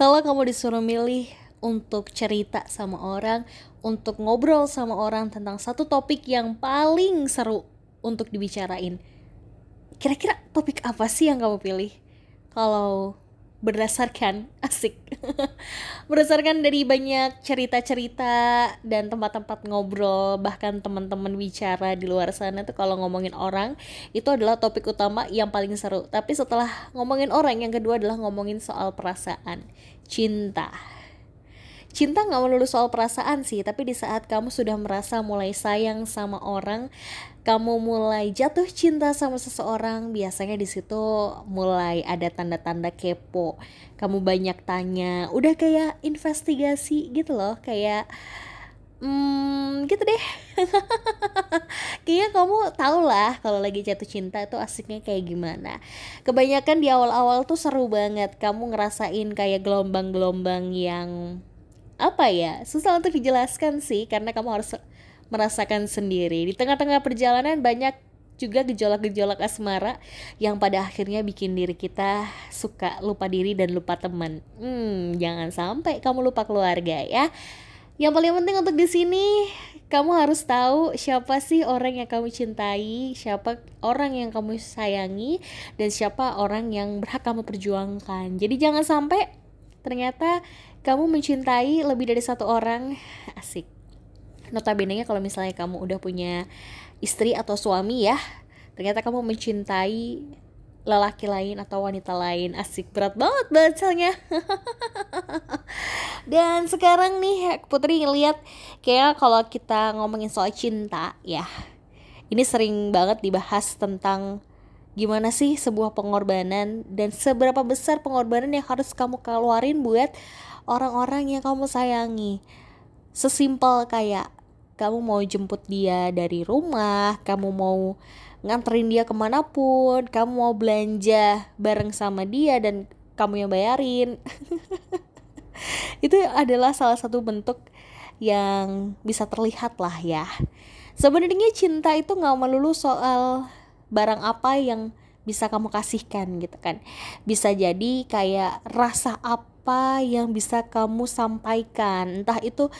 Kalau kamu disuruh milih untuk cerita sama orang, untuk ngobrol sama orang tentang satu topik yang paling seru untuk dibicarain, kira-kira topik apa sih yang kamu pilih? Kalau berdasarkan asik. Berdasarkan dari banyak cerita-cerita dan tempat-tempat ngobrol bahkan teman-teman bicara di luar sana tuh kalau ngomongin orang itu adalah topik utama yang paling seru. Tapi setelah ngomongin orang yang kedua adalah ngomongin soal perasaan cinta cinta nggak melulu soal perasaan sih tapi di saat kamu sudah merasa mulai sayang sama orang kamu mulai jatuh cinta sama seseorang, biasanya di situ mulai ada tanda-tanda kepo. Kamu banyak tanya, udah kayak investigasi gitu loh, kayak hmm, gitu deh. Kayaknya kamu tau lah kalau lagi jatuh cinta itu asiknya kayak gimana. Kebanyakan di awal-awal tuh seru banget, kamu ngerasain kayak gelombang-gelombang yang apa ya susah untuk dijelaskan sih karena kamu harus merasakan sendiri. Di tengah-tengah perjalanan banyak juga gejolak-gejolak asmara yang pada akhirnya bikin diri kita suka lupa diri dan lupa teman. Hmm, jangan sampai kamu lupa keluarga ya. Yang paling penting untuk di sini kamu harus tahu siapa sih orang yang kamu cintai, siapa orang yang kamu sayangi, dan siapa orang yang berhak kamu perjuangkan. Jadi jangan sampai ternyata kamu mencintai lebih dari satu orang. Asik. Notabene kalau misalnya kamu udah punya istri atau suami ya ternyata kamu mencintai lelaki lain atau wanita lain. Asik. Berat banget bacanya dan sekarang nih Putri ngeliat kayak kalau kita ngomongin soal cinta ya ini sering banget dibahas tentang gimana sih sebuah pengorbanan dan seberapa besar pengorbanan yang harus kamu keluarin buat orang-orang yang kamu sayangi sesimpel kayak kamu mau jemput dia dari rumah, kamu mau nganterin dia ke mana pun, kamu mau belanja bareng sama dia dan kamu yang bayarin. itu adalah salah satu bentuk yang bisa terlihat lah ya. Sebenarnya cinta itu nggak melulu soal barang apa yang bisa kamu kasihkan gitu kan. Bisa jadi kayak rasa apa yang bisa kamu sampaikan. Entah itu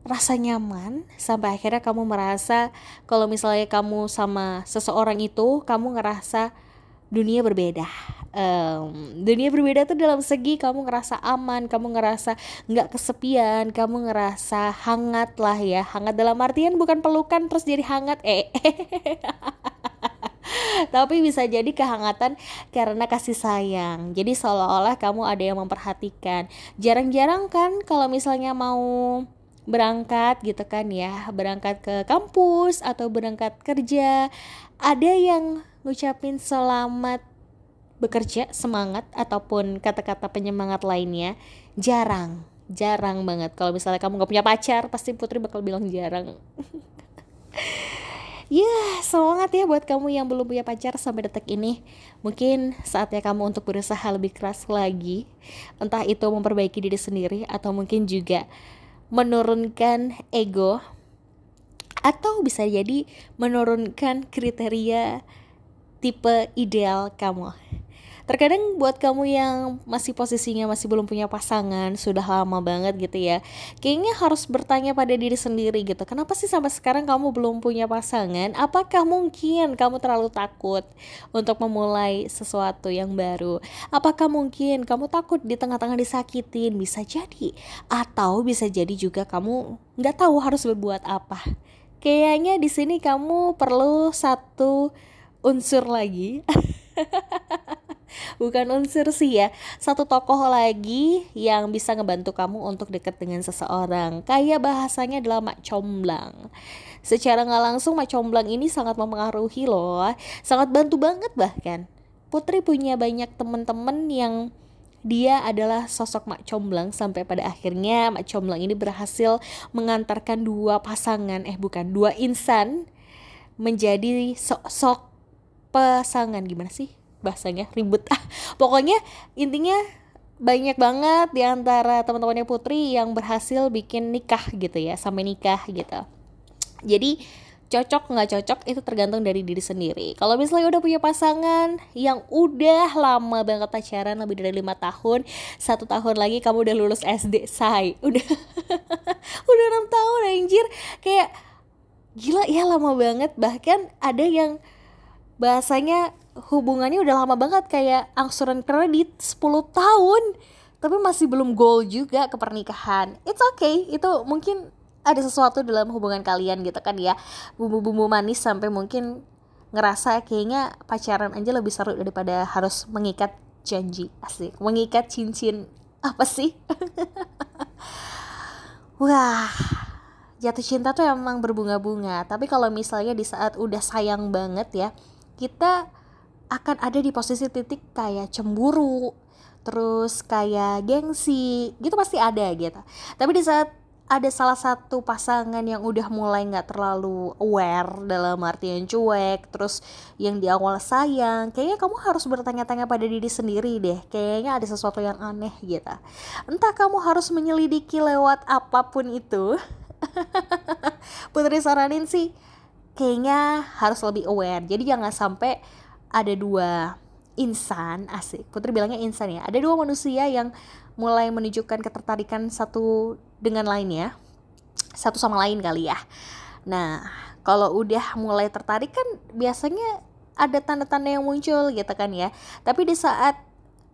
rasa nyaman sampai akhirnya kamu merasa kalau misalnya kamu sama seseorang itu kamu ngerasa dunia berbeda um, dunia berbeda tuh dalam segi kamu ngerasa aman kamu ngerasa nggak kesepian kamu ngerasa hangat lah ya hangat dalam artian bukan pelukan terus jadi hangat eh tapi bisa jadi kehangatan karena kasih sayang. Jadi seolah-olah kamu ada yang memperhatikan. Jarang-jarang kan kalau misalnya mau berangkat gitu kan ya berangkat ke kampus atau berangkat kerja ada yang ngucapin selamat bekerja semangat ataupun kata-kata penyemangat lainnya jarang jarang banget. Kalau misalnya kamu nggak punya pacar pasti putri bakal bilang jarang Ya, yeah, semangat ya buat kamu yang belum punya pacar sampai detik ini. Mungkin saatnya kamu untuk berusaha lebih keras lagi. Entah itu memperbaiki diri sendiri atau mungkin juga menurunkan ego atau bisa jadi menurunkan kriteria tipe ideal kamu. Terkadang buat kamu yang masih posisinya masih belum punya pasangan, sudah lama banget gitu ya. Kayaknya harus bertanya pada diri sendiri gitu. Kenapa sih sampai sekarang kamu belum punya pasangan? Apakah mungkin kamu terlalu takut untuk memulai sesuatu yang baru? Apakah mungkin kamu takut di tengah-tengah disakitin? Bisa jadi. Atau bisa jadi juga kamu nggak tahu harus berbuat apa. Kayaknya di sini kamu perlu satu unsur lagi. bukan unsur sih ya. Satu tokoh lagi yang bisa ngebantu kamu untuk deket dengan seseorang. Kayak bahasanya adalah mak comblang. Secara nggak langsung mak comblang ini sangat mempengaruhi loh. Sangat bantu banget bahkan. Putri punya banyak temen-temen yang dia adalah sosok Mak Comblang sampai pada akhirnya Mak Comblang ini berhasil mengantarkan dua pasangan eh bukan dua insan menjadi sosok pasangan gimana sih bahasanya ribut ah pokoknya intinya banyak banget di antara teman-temannya Putri yang berhasil bikin nikah gitu ya sampai nikah gitu. Jadi cocok nggak cocok itu tergantung dari diri sendiri. Kalau misalnya udah punya pasangan yang udah lama banget pacaran lebih dari lima tahun satu tahun lagi kamu udah lulus SD say. Udah udah enam tahun anjir. Kayak gila ya lama banget. Bahkan ada yang bahasanya hubungannya udah lama banget kayak angsuran kredit 10 tahun tapi masih belum goal juga ke pernikahan. It's okay itu mungkin ada sesuatu dalam hubungan kalian gitu kan ya. Bumbu-bumbu manis sampai mungkin ngerasa kayaknya pacaran aja lebih seru daripada harus mengikat janji. Asik mengikat cincin. Apa sih? Wah jatuh cinta tuh emang berbunga-bunga. Tapi kalau misalnya di saat udah sayang banget ya kita akan ada di posisi titik kayak cemburu terus kayak gengsi gitu pasti ada gitu. Tapi di saat ada salah satu pasangan yang udah mulai nggak terlalu aware dalam artian cuek terus yang di awal sayang kayaknya kamu harus bertanya-tanya pada diri sendiri deh. Kayaknya ada sesuatu yang aneh gitu. Entah kamu harus menyelidiki lewat apa pun itu. Putri saranin sih kayaknya harus lebih aware. Jadi jangan sampai ada dua insan asik. Putri bilangnya insan ya. Ada dua manusia yang mulai menunjukkan ketertarikan satu dengan lainnya satu sama lain kali ya. Nah kalau udah mulai tertarik kan biasanya ada tanda-tanda yang muncul gitu kan ya. Tapi di saat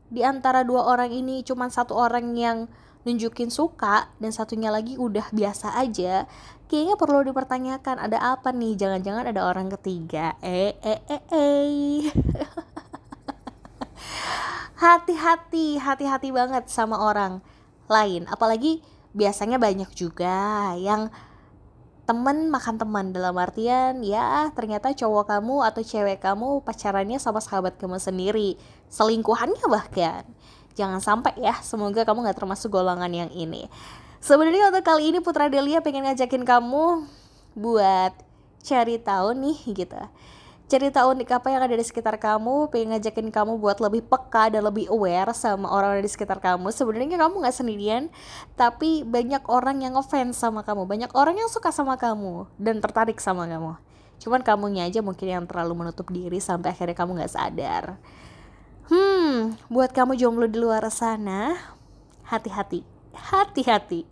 di antara dua orang ini cuma satu orang yang nunjukin suka dan satunya lagi udah biasa aja kayaknya perlu dipertanyakan ada apa nih? Jangan-jangan ada orang ketiga. Eh eh eh eh. Hati-hati hati-hati banget sama orang lain. Apalagi biasanya banyak juga yang temen makan teman. Dalam artian ya ternyata cowok kamu atau cewek kamu pacarannya sama sahabat kamu sendiri. Selingkuhannya bahkan. Jangan sampai ya semoga kamu nggak termasuk golongan yang ini. Sebenarnya untuk kali ini Putra Delia pengen ngajakin kamu buat cari tahu nih gitu cerita unik apa yang ada di sekitar kamu pengen ngajakin kamu buat lebih peka dan lebih aware sama orang di sekitar kamu. Sebenarnya kamu nggak sendirian tapi banyak orang yang ngefans sama kamu. Banyak orang yang suka sama kamu dan tertarik sama kamu. Cuman kamunya aja mungkin yang terlalu menutup diri sampai akhirnya kamu nggak sadar. Hmm buat kamu jomblo di luar sana hati-hati hati-hati.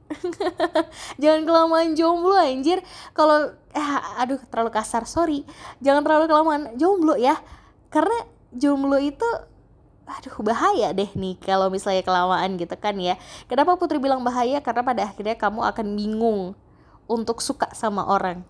Jangan kelamaan jomblo anjir. Kalau eh, aduh terlalu kasar sorry. Jangan terlalu kelamaan jomblo ya. Karena jomblo itu aduh bahaya deh nih kalau misalnya kelamaan gitu kan ya. Kenapa Putri bilang bahaya? Karena pada akhirnya kamu akan bingung untuk suka sama orang.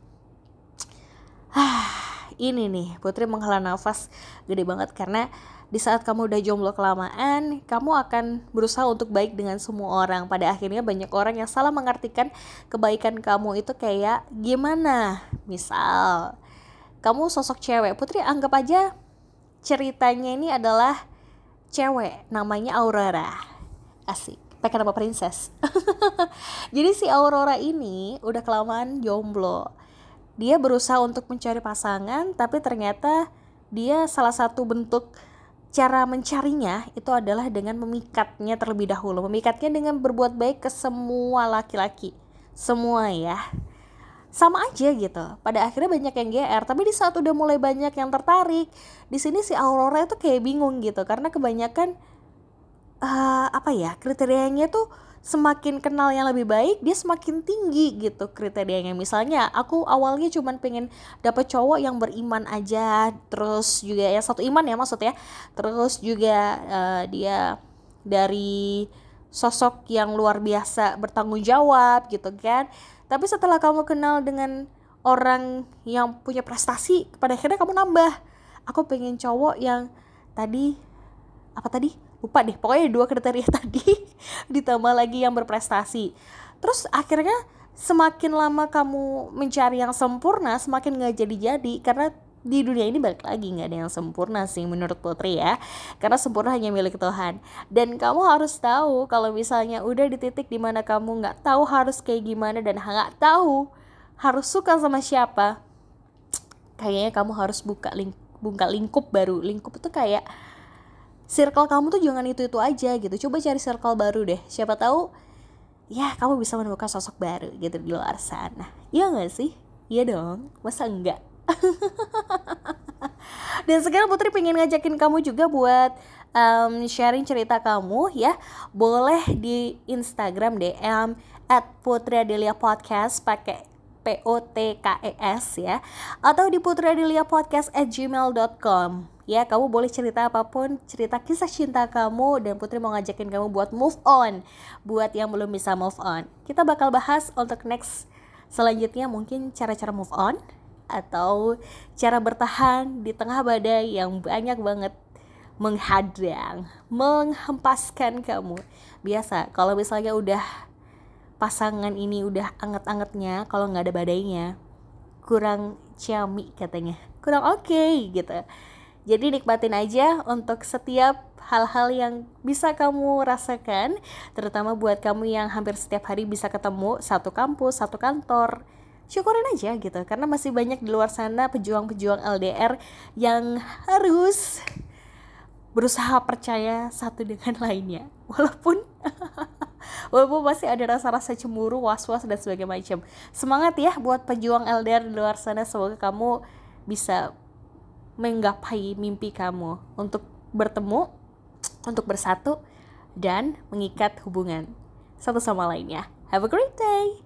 Ah ini nih Putri menghela nafas gede banget karena di saat kamu udah jomblo kelamaan, kamu akan berusaha untuk baik dengan semua orang. Pada akhirnya banyak orang yang salah mengartikan kebaikan kamu itu kayak gimana. Misal, kamu sosok cewek, Putri anggap aja ceritanya ini adalah cewek, namanya Aurora. Asik, pakai nama princess. Jadi si Aurora ini udah kelamaan jomblo. Dia berusaha untuk mencari pasangan, tapi ternyata dia salah satu bentuk cara mencarinya itu adalah dengan memikatnya terlebih dahulu. Memikatnya dengan berbuat baik ke semua laki-laki. Semua ya. Sama aja gitu. Pada akhirnya banyak yang GR tapi di saat udah mulai banyak yang tertarik di sini si Aurora itu kayak bingung gitu. Karena kebanyakan uh, apa ya kriterianya tuh semakin kenal yang lebih baik dia semakin tinggi gitu kriterianya. Misalnya aku awalnya cuman pengen dapet cowok yang beriman aja terus juga ya satu iman ya maksudnya. Terus juga uh, dia dari sosok yang luar biasa bertanggung jawab gitu kan. Tapi setelah kamu kenal dengan orang yang punya prestasi pada akhirnya kamu nambah. Aku pengen cowok yang tadi apa tadi lupa deh pokoknya dua kriteria tadi ditambah lagi yang berprestasi. Terus akhirnya semakin lama kamu mencari yang sempurna semakin nggak jadi-jadi karena di dunia ini balik lagi nggak ada yang sempurna sih menurut Putri ya. Karena sempurna hanya milik Tuhan. Dan kamu harus tahu kalau misalnya udah di titik di mana kamu nggak tahu harus kayak gimana dan nggak tahu harus suka sama siapa kayaknya kamu harus buka link buka lingkup baru. Lingkup itu kayak circle kamu tuh jangan itu itu aja gitu. Coba cari circle baru deh. Siapa tahu ya kamu bisa menemukan sosok baru gitu di luar sana. Iya gak sih? Iya dong, masa enggak? Dan sekarang Putri pengen ngajakin kamu juga buat um, sharing cerita kamu ya. Boleh di Instagram DM at Putri Adelia Podcast pakai P O T K E S ya. Atau di putradelia podcast at gmail.com ya kamu boleh cerita apa pun cerita kisah cinta kamu dan Putri mau ngajakin kamu buat move on buat yang belum bisa move on kita bakal bahas untuk next selanjutnya mungkin cara-cara move on atau cara bertahan di tengah badai yang banyak banget menghadang, menghempaskan kamu. Biasa, kalau misalnya udah pasangan ini udah anget-angetnya, kalau nggak ada badainya, kurang ciami katanya, kurang oke okay, gitu. Jadi nikmatin aja untuk setiap hal-hal yang bisa kamu rasakan, terutama buat kamu yang hampir setiap hari bisa ketemu satu kampus, satu kantor. Syukurin aja gitu, karena masih banyak di luar sana pejuang-pejuang LDR yang harus berusaha percaya satu dengan lainnya. Walaupun walaupun masih ada rasa-rasa cemburu, was-was dan sebagainya macam. Semangat ya buat pejuang LDR di luar sana, semoga kamu bisa menggapai mimpi kamu untuk bertemu, untuk bersatu, dan mengikat hubungan satu sama lainnya. Have a great day.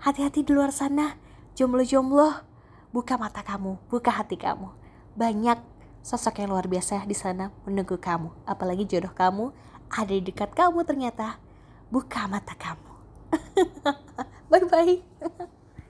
Hati-hati di luar sana, jomblo-jomblo. Buka mata kamu, buka hati kamu. Banyak sosok yang luar biasa di sana menunggu kamu. Apalagi jodoh kamu ada di dekat kamu ternyata. Buka mata kamu. Bye-bye.